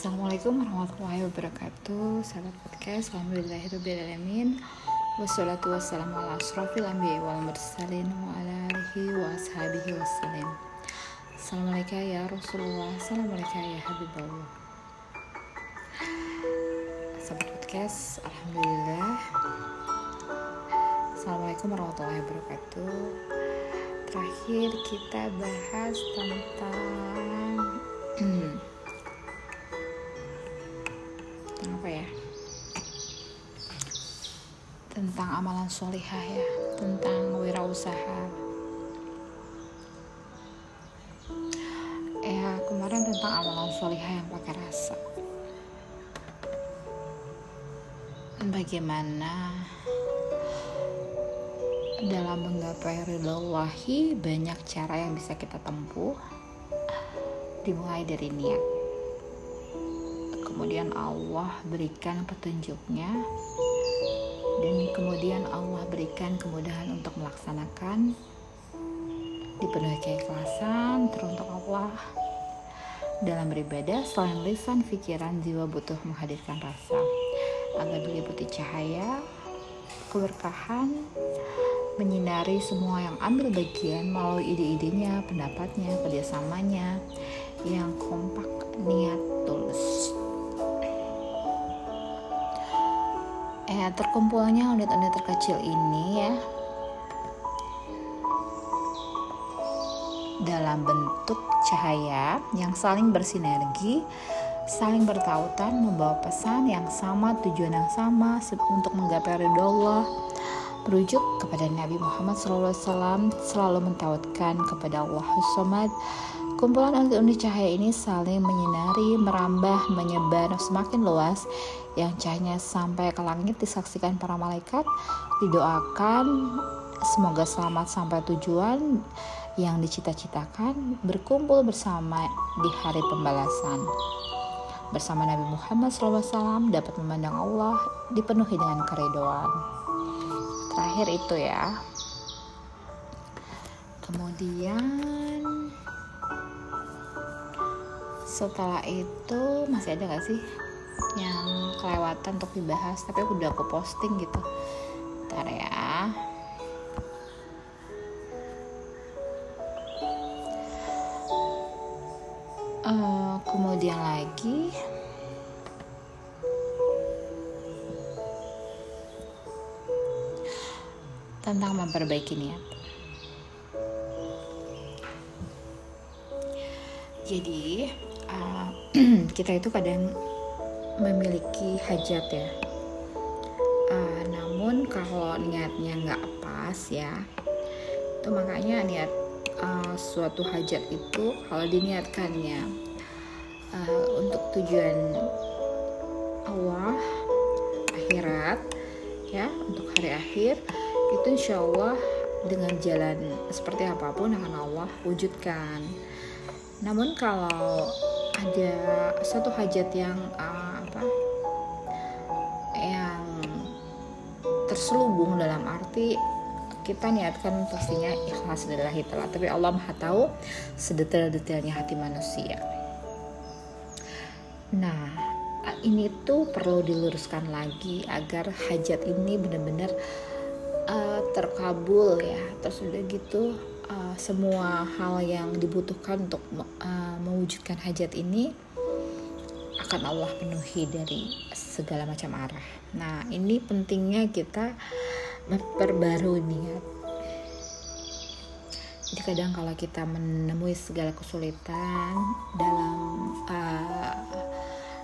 Assalamualaikum warahmatullahi wabarakatuh. Sahabat podcast Alhamdulillahirrahmanirrahim Wassalatu wassalamu ala asrafil anbiya wal mursalin Wa ala alihi wa ashabihi wassalim Assalamualaikum ya Rasulullah. Assalamualaikum ya Habibullah. Sahabat podcast Alhamdulillah. Assalamualaikum warahmatullahi wabarakatuh. Terakhir kita bahas tentang ya? Tentang amalan solihah ya tentang wirausaha. Ya kemarin tentang amalan solihah yang pakai rasa. Bagaimana dalam menggapai ridhollahi banyak cara yang bisa kita tempuh dimulai dari niat kemudian Allah berikan petunjuknya. Dan kemudian Allah berikan kemudahan untuk melaksanakan. Dipenuhi keikhlasan teruntuk Allah. Dalam beribadah selain lisan, pikiran, jiwa butuh menghadirkan rasa. Agar diliputi cahaya keberkahan menyinari semua yang ambil bagian melalui ide-idenya, pendapatnya, kerjasamanya. Yang kompak, niat, terkumpulnya unit-unit terkecil ini ya. Dalam bentuk cahaya yang saling bersinergi saling bertautan membawa pesan yang sama tujuan yang sama untuk menggapai ridho Allah. Merujuk kepada Nabi Muhammad SAW selalu mentautkan kepada Allah Somad Kumpulan unit-unit cahaya ini saling menyinari, merambah, menyebar semakin luas yang cahayanya sampai ke langit disaksikan para malaikat, didoakan semoga selamat sampai tujuan yang dicita-citakan, berkumpul bersama di hari pembalasan. Bersama Nabi Muhammad SAW dapat memandang Allah dipenuhi dengan keridoan. Terakhir itu ya. Kemudian setelah itu masih ada gak sih yang kelewatan untuk dibahas? Tapi udah aku posting gitu. Ntar ya. Uh, kemudian lagi. Tentang memperbaiki niat. Jadi uh, kita itu kadang memiliki hajat ya. Uh, namun kalau niatnya nggak pas ya itu makanya niat uh, suatu hajat itu kalau diniatkannya uh, untuk tujuan Allah akhirat ya untuk hari akhir itu insya Allah dengan jalan seperti apa pun akan Allah wujudkan. Namun kalau ada satu hajat yang uh, apa yang terselubung dalam arti kita niatkan pastinya ikhlas lillahi ta'ala tapi Allah maha tahu sedetail-detailnya hati manusia. Nah ini tuh perlu diluruskan lagi agar hajat ini benar-benar uh, terkabul ya. Terus udah gitu uh, semua hal yang dibutuhkan untuk uh, mewujudkan hajat ini akan Allah penuhi dari segala macam arah. Nah, ini pentingnya kita memperbarui niat. Jadi kadang kalau kita menemui segala kesulitan dalam uh,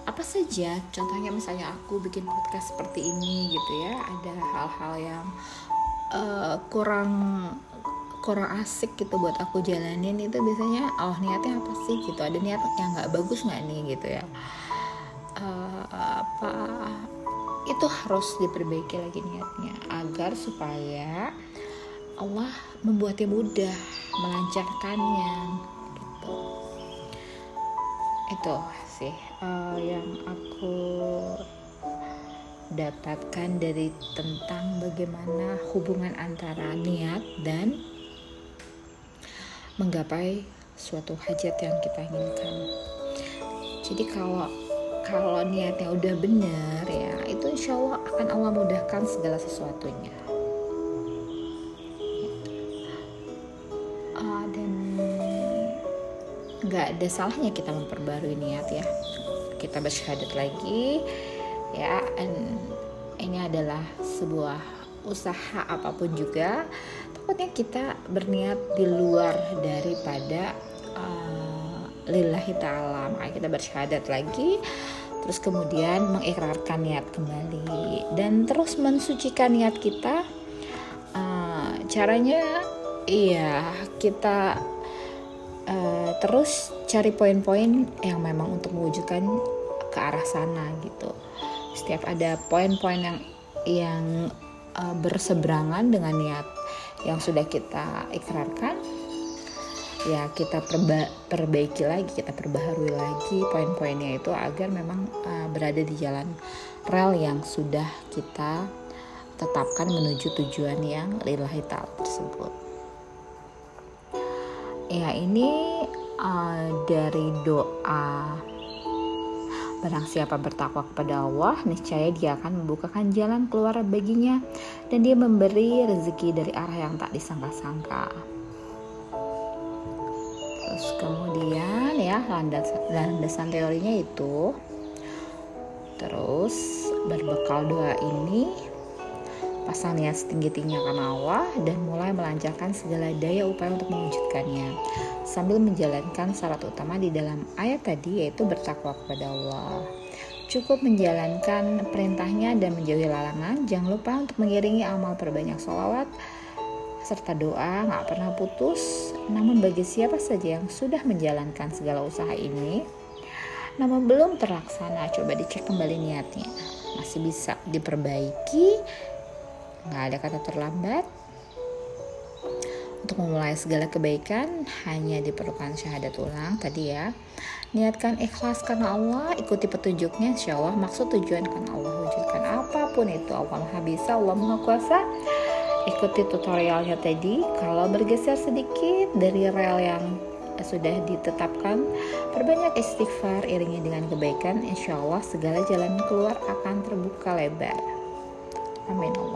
apa saja, contohnya misalnya aku bikin podcast seperti ini gitu ya, ada hal-hal yang uh, kurang kurang asik gitu buat aku jalanin itu biasanya oh niatnya apa sih gitu? Ada niat yang nggak bagus nggak nih gitu ya? Uh, apa? Itu harus diperbaiki lagi niatnya agar supaya Allah membuatnya mudah melancarkannya gitu. Itu sih uh, yang aku dapatkan dari tentang bagaimana hubungan antara niat dan menggapai suatu hajat yang kita inginkan. Jadi kalau kalau niatnya udah bener ya itu insya Allah akan Allah mudahkan segala sesuatunya uh, dan nggak ada salahnya kita memperbarui niat ya kita bersyahadat lagi ya dan ini adalah sebuah usaha apa pun juga takutnya kita berniat di luar daripada uh, lillahi ta'ala. Makanya kita bersyahadat lagi terus kemudian mengikrarkan niat kembali. Dan terus mensucikan niat kita uh, caranya iya kita uh, terus cari poin-poin yang memang untuk mewujudkan ke arah sana gitu. Setiap ada poin-poin yang yang uh, berseberangan dengan niat yang sudah kita ikrarkan. Ya kita perba perbaiki lagi kita perbaharui lagi poin-poinnya itu agar memang uh, berada di jalan rel yang sudah kita tetapkan menuju tujuan yang lillahi ta'ala tersebut. Ya ini uh, dari doa Barang siapa bertakwa kepada Allah, niscaya dia akan membukakan jalan keluar baginya dan dia memberi rezeki dari arah yang tak disangka-sangka. Terus kemudian ya landas landasan teorinya itu terus berbekal doa ini pasang niat setinggi-tingginya karena Allah dan mulai melancarkan segala daya upaya untuk mewujudkannya sambil menjalankan syarat utama di dalam ayat tadi yaitu bertakwa kepada Allah. Cukup menjalankan perintahnya dan menjauhi larangan. Jangan lupa untuk mengiringi amal perbanyak sholawat serta doa nggak pernah putus. Namun bagi siapa saja yang sudah menjalankan segala usaha ini, namun belum terlaksana, coba dicek kembali niatnya. Masih bisa diperbaiki nggak ada kata terlambat. Untuk memulai segala kebaikan hanya diperlukan syahadat ulang tadi ya. Niatkan ikhlas karena Allah ikuti petunjuknya insya Allah maksud tujuan karena Allah wujudkan apa pun itu. Allah maha bisa Allah maha kuasa. Ikuti tutorialnya tadi. Kalau bergeser sedikit dari rel yang sudah ditetapkan perbanyak istighfar iringi dengan kebaikan insya Allah segala jalan keluar akan terbuka lebar. Amin ya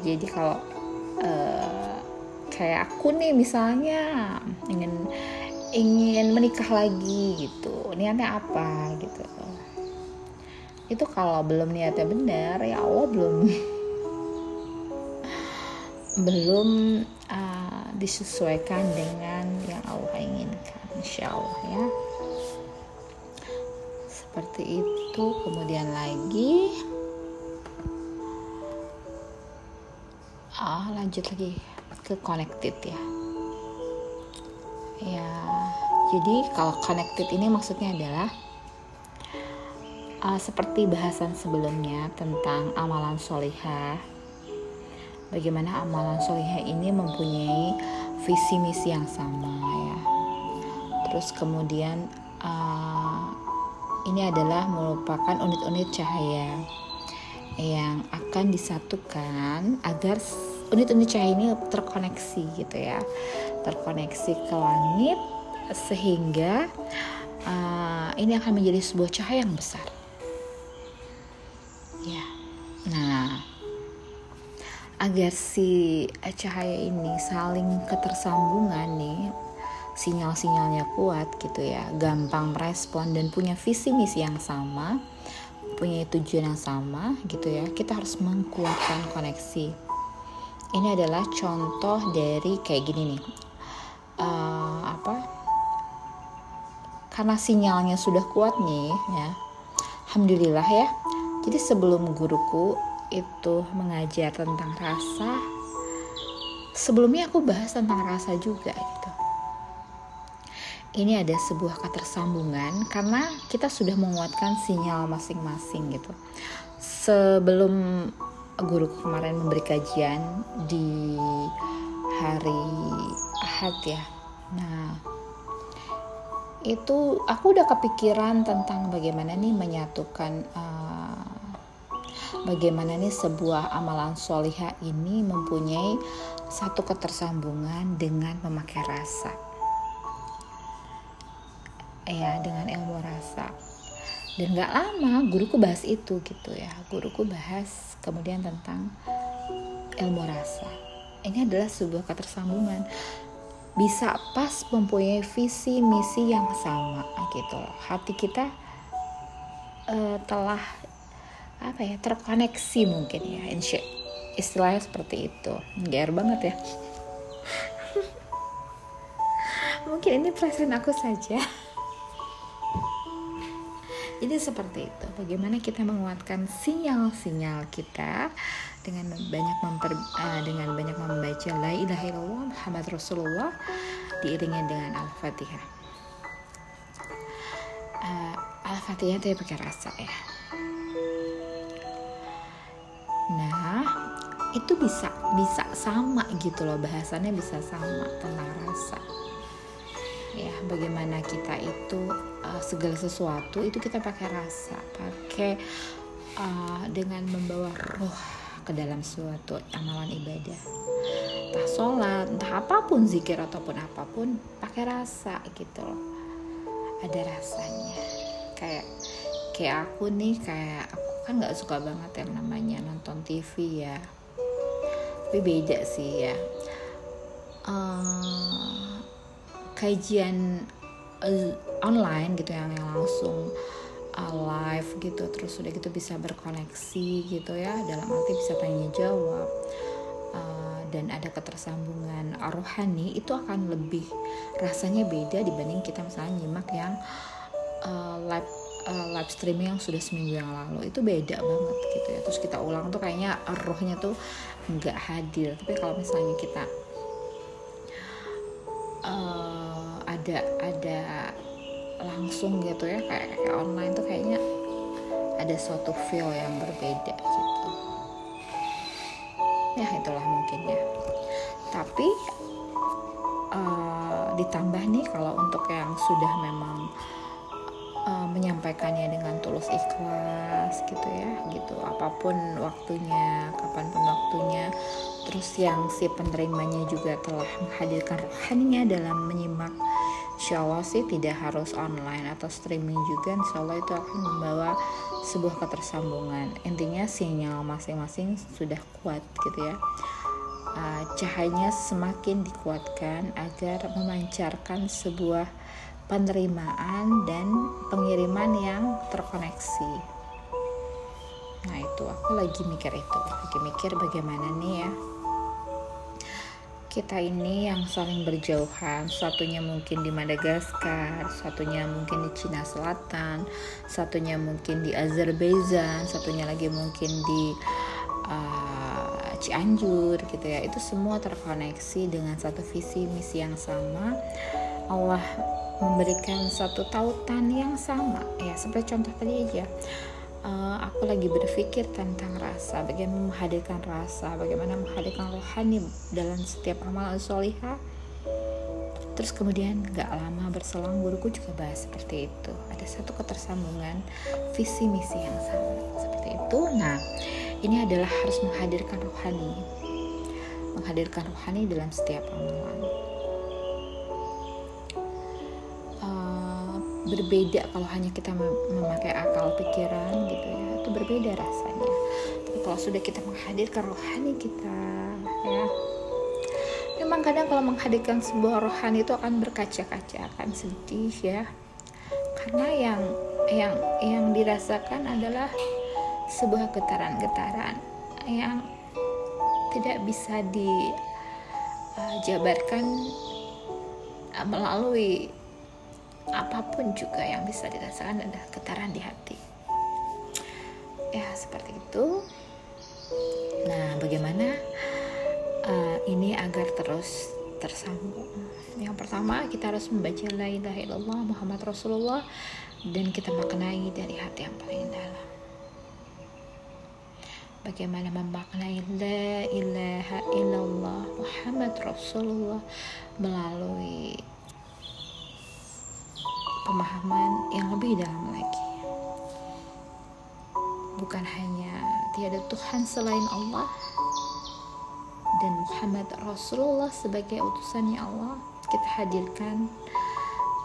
jadi kalau uh, kayak aku nih misalnya ingin ingin menikah lagi gitu niatnya apa gitu. Itu kalau belum niatnya benar ya Allah belum belum uh, disesuaikan dengan yang Allah inginkan insya Allah ya. Seperti itu. Kemudian lagi lanjut lagi ke connected ya. Ya jadi kalau connected ini maksudnya adalah uh, seperti bahasan sebelumnya tentang amalan solihah bagaimana amalan solihah ini mempunyai visi misi yang sama ya. Terus kemudian uh, ini adalah merupakan unit-unit cahaya yang akan disatukan agar unit-unit cahaya ini terkoneksi gitu ya. Terkoneksi ke langit sehingga uh, ini akan menjadi sebuah cahaya yang besar. Ya. Nah agar si cahaya ini saling ketersambungan nih sinyal-sinyalnya kuat gitu ya gampang merespon dan punya visi misi yang sama punya tujuan yang sama gitu ya kita harus menguatkan koneksi ini adalah contoh dari kayak gini nih. Uh, apa? Karena sinyalnya sudah kuat nih ya. Alhamdulillah ya. Jadi sebelum guruku itu mengajar tentang rasa sebelumnya aku bahas tentang rasa juga gitu. Ini ada sebuah ketersambungan karena kita sudah menguatkan sinyal masing-masing gitu. Sebelum guru kemarin memberi kajian di hari Ahad ya. Nah, itu aku udah kepikiran tentang bagaimana nih menyatukan uh, bagaimana nih sebuah amalan soliha ini mempunyai satu ketersambungan dengan memakai rasa. ya dengan ilmu rasa dan gak lama guruku bahas itu gitu ya. Guruku bahas kemudian tentang ilmu rasa. Ini adalah sebuah ketersambungan. Bisa pas mempunyai visi misi yang sama gitu loh. Hati kita uh, telah apa ya terkoneksi mungkin ya. Insya istilahnya seperti itu. GR banget ya. Mungkin ini perasaan aku saja jadi seperti itu. Bagaimana kita menguatkan sinyal-sinyal kita dengan banyak memper, uh, dengan banyak membaca la ilaha illallah Muhammad Rasulullah diiringi dengan al-fatihah. Uh, al-fatihah itu pakai rasa ya. Nah itu bisa bisa sama gitu loh bahasannya bisa sama tentang rasa. Ya bagaimana kita itu uh, segala sesuatu itu kita pakai rasa pakai uh, dengan membawa roh ke dalam suatu amalan ibadah. Entah sholat entah apa pun zikir ataupun apa pun pakai rasa gitu loh. Ada rasanya. Kayak kayak aku nih kayak aku kan nggak suka banget yang namanya nonton TV ya. Tapi beda sih ya. Uh, kajian uh, online gitu yang, yang langsung uh, live gitu terus udah gitu bisa berkoneksi gitu ya dalam arti bisa tanya jawab. Uh, dan ada ketersambungan rohani itu akan lebih rasanya beda dibanding kita misalnya nyimak yang uh, live uh, live streaming yang sudah seminggu yang lalu. Itu beda banget gitu ya. Terus kita ulang tuh kayaknya rohnya tuh nggak hadir. Tapi kalau misalnya kita uh, ada ada langsung gitu ya kayak kayak online tuh kayaknya ada suatu feel yang berbeda gitu. Ya itulah mungkin ya. Tapi uh, ditambah nih kalau untuk yang sudah memang uh, menyampaikannya dengan tulus ikhlas gitu ya gitu. Apa pun waktunya kapan pun waktunya. Terus yang si penerimanya juga telah menghadirkan rohaninya dalam menyimak insya Allah sih tidak harus online atau streaming juga. Insya Allah itu akan membawa sebuah ketersambungan. Intinya sinyal masing-masing sudah kuat gitu ya. Uh, cahayanya semakin dikuatkan agar memancarkan sebuah penerimaan dan pengiriman yang terkoneksi. Nah itu. Aku lagi mikir itu. Lagi mikir bagaimana nih ya kita ini yang saling berjauhan. Satunya mungkin di Madagaskar satunya mungkin di Cina Selatan satunya mungkin di Azerbaijan satunya lagi mungkin di uh, Cianjur gitu ya. Itu semua terkoneksi dengan satu visi misi yang sama. Allah memberikan satu tautan yang sama. Ya seperti contoh tadi aja uh, aku lagi berpikir tentang rasa, bagaimana menghadirkan rasa, bagaimana menghadirkan rohani dalam setiap amal solihah. Terus kemudian gak lama berselang guruku juga bahas seperti itu. Ada satu ketersambungan visi misi yang sama seperti itu. Nah, ini adalah harus menghadirkan rohani, menghadirkan rohani dalam setiap amalan. Berbeda kalau hanya kita memakai akal pikiran gitu ya. Itu berbeda rasanya. Tapi kalau sudah kita menghadirkan rohani kita ya. Memang kadang kalau menghadirkan sebuah rohani itu akan berkaca-kaca akan sedih ya. Karena yang yang yang dirasakan adalah sebuah getaran-getaran yang tidak bisa dijabarkan uh, melalui apa pun juga yang bisa dirasakan adalah getaran di hati. Ya seperti itu. Nah bagaimana uh, ini agar terus tersambung? Yang pertama kita harus membaca la ilaha illallah Muhammad Rasulullah dan kita maknai dari hati yang paling dalam. Bagaimana memaknai la ilaha illallah Muhammad Rasulullah melalui pemahaman yang lebih dalam lagi. Bukan hanya tiada Tuhan selain Allah dan Muhammad Rasulullah sebagai utusannya Allah kita hadirkan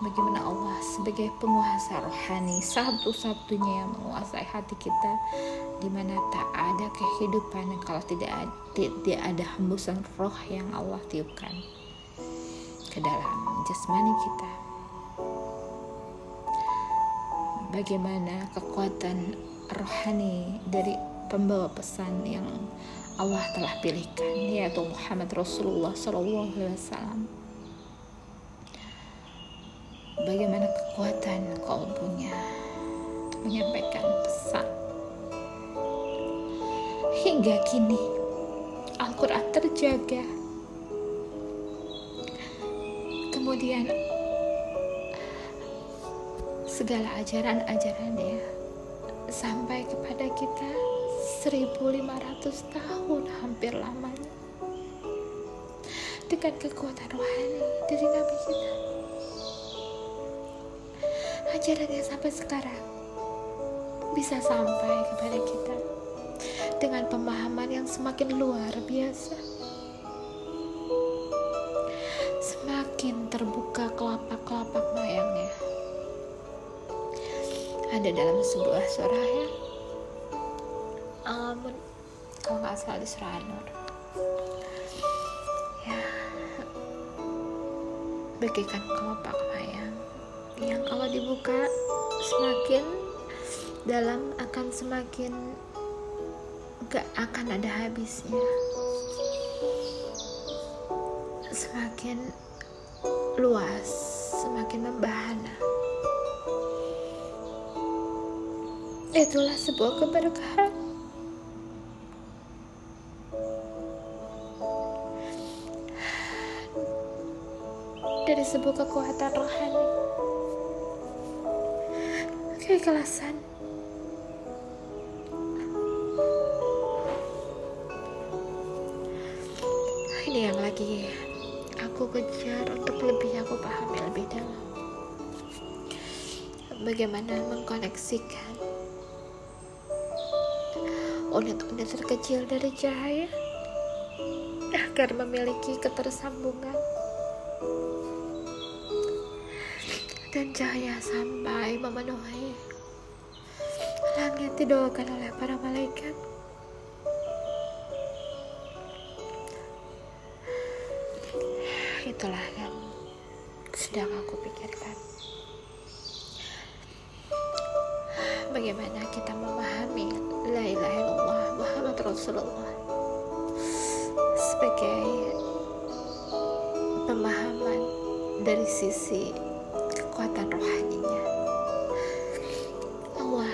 bagaimana Allah sebagai penguasa rohani satu-satunya yang menguasai hati kita di mana tak ada kehidupan kalau tidak ada, tidak ada hembusan roh yang Allah tiupkan ke dalam jasmani kita bagaimana kekuatan rohani dari pembawa pesan yang Allah telah pilihkan yaitu Muhammad Rasulullah Sallallahu Alaihi Wasallam. Bagaimana kekuatan kalbunya menyampaikan pesan. Hingga kini Al-Quran terjaga. Kemudian segala ajaran-ajarannya sampai kepada kita 1500 tahun hampir lamanya. Dengan kekuatan rohani dari Nabi kita. Ajarannya sampai sekarang bisa sampai kepada kita dengan pemahaman yang semakin luar biasa. Semakin terbuka kelapak-kelapak ada dalam sebuah surah ya? Amun. Kalau nggak salah di surah An-Nur. Ya. Bagikan kelopak mayang yang kalau dibuka semakin dalam akan semakin gak akan ada habisnya. Semakin luas semakin membahana itulah sebuah keberkahan. Dari sebuah kekuatan rohani. Keikhlasan. Ini yang lagi aku kejar untuk lebih aku pahami lebih dalam. Bagaimana mengkoneksikan unit-unit terkecil dari cahaya. Agar memiliki ketersambungan. Dan cahaya sampai memenuhi langit didoakan oleh para malaikat. Itulah yang sedang aku pikirkan bagaimana kita memahami la ilaha illallah Muhammad Rasulullah? Sebagai pemahaman dari sisi kekuatan rohaninya. Allah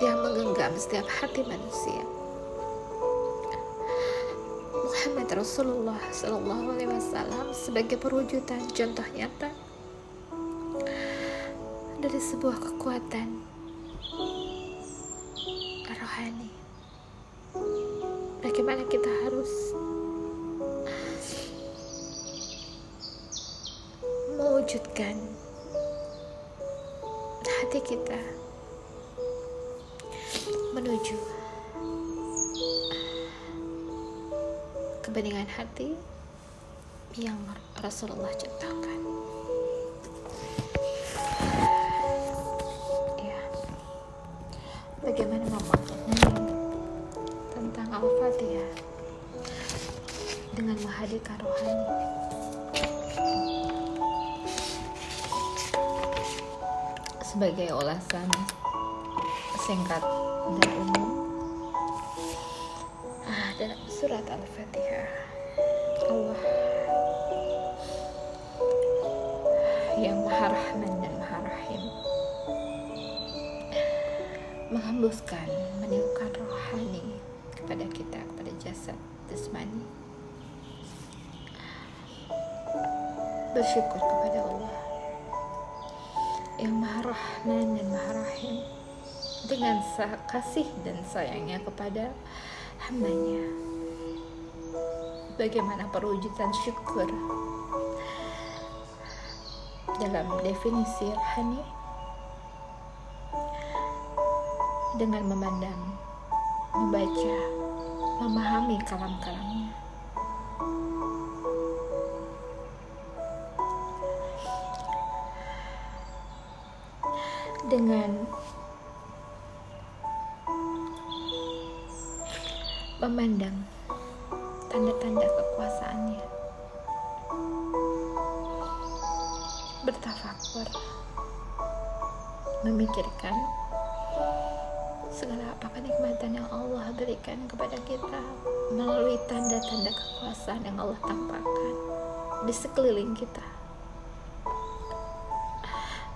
yang menggenggam setiap hati manusia. Muhammad Rasulullah Sallallahu Alaihi Wasallam sebagai perwujudan contoh nyata dari sebuah kekuatan rohani. Bagaimana kita harus mewujudkan hati kita menuju kebeningan hati yang Rasulullah ciptakan. Sebagai ulasan singkat dan umum. Ah, dalam surat Al-Fatihah. Allah. Yang Maha Rahman dan Maha Rahim. Menghembuskan meniupkan rohani kepada kita kepada jasad jasmani. Bersyukur kepada Allah yang Maha Rahman dan Maha Rahim dengan kasih dan sayangnya kepada hambanya. Bagaimana perwujudan syukur? Dalam definisi rohani dengan memandang membaca memahami kalam-kalamnya dengan memandang tanda-tanda kekuasaannya. Bertafakur memikirkan segala apa kenikmatan yang Allah berikan kepada kita melalui tanda-tanda kekuasaan yang Allah tampakkan di sekeliling kita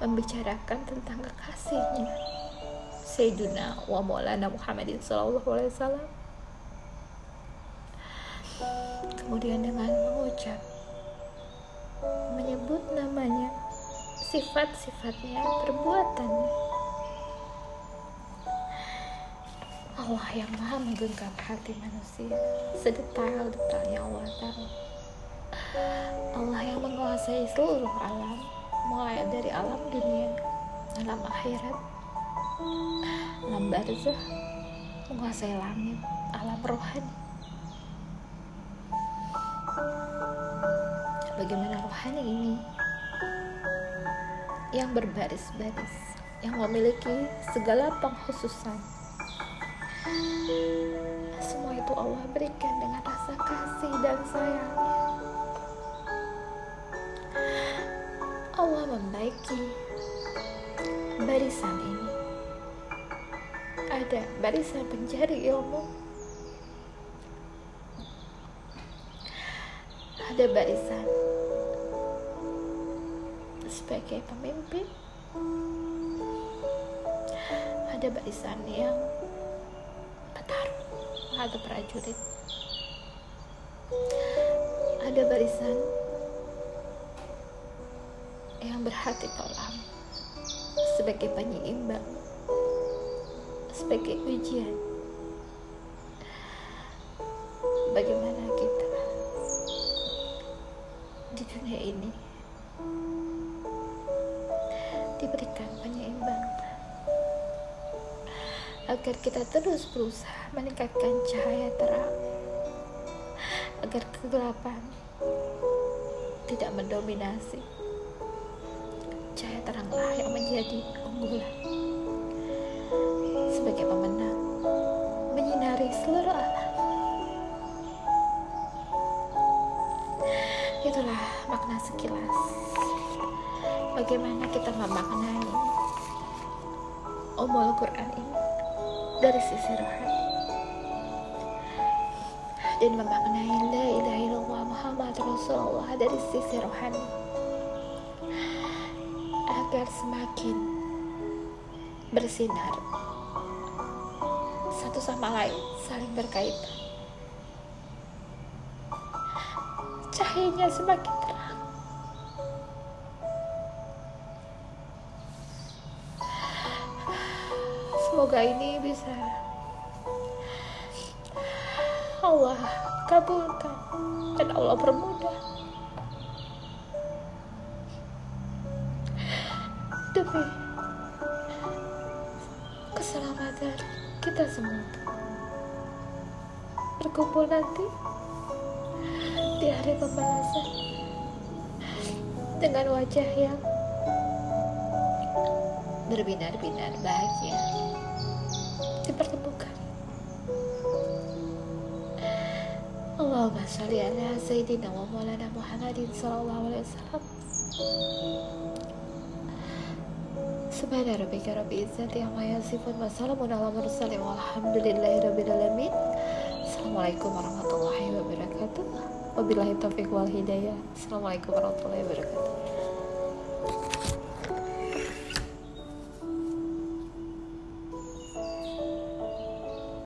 membicarakan tentang kekasihnya. Sayyiduna wa maulana Muhammadin sallallahu alaihi wasallam. Kemudian dengan mengucap menyebut namanya sifat-sifatnya perbuatannya. Allah yang maha menggenggam hati manusia sedetail-detailnya Allah tahu Allah yang menguasai seluruh alam mulai dari alam dunia alam akhirat. Alam barzah menguasai langit alam rohani. Bagaimana rohani ini? Yang berbaris-baris yang memiliki segala pengkhususan. Semua itu Allah berikan dengan rasa kasih dan sayangnya Allah membaiki barisan ini. Ada barisan pencari ilmu. Ada barisan sebagai pemimpin. Ada barisan yang petarung atau prajurit. Ada barisan yang berhati kolam sebagai penyeimbang sebagai ujian. Bagaimana kita di dunia ini diberikan penyeimbang agar kita terus berusaha meningkatkan cahaya terang agar kegelapan tidak mendominasi cahaya teranglah yang menjadi unggulan. Sebagai pemenang menyinari seluruh alam. Itulah makna sekilas. Bagaimana kita memaknai Umul Quran ini dari sisi rohani? Dan memaknai la ilaha illallah Muhammad Rasulullah dari sisi rohani agar semakin bersinar. Satu sama lain saling berkaitan. Cahayanya semakin terang. Semoga ini bisa Allah kabulkan dan Allah permudah demi keselamatan kita semua berkumpul nanti di hari pembalasan dengan wajah yang berbinar-binar bahagia. Dipertemukan. Allahumma sholli ala sayyidina wa maulana Muhammadin sallallahu alaihi wasallam Subhana rabbika rabbil izzati amma yasifun wa salamun ala mursalin walhamdulillahi rabbil alamin Assalamualaikum warahmatullahi wabarakatuh. Wabillahi taufiq wal hidayah. Assalamualaikum warahmatullahi wabarakatuh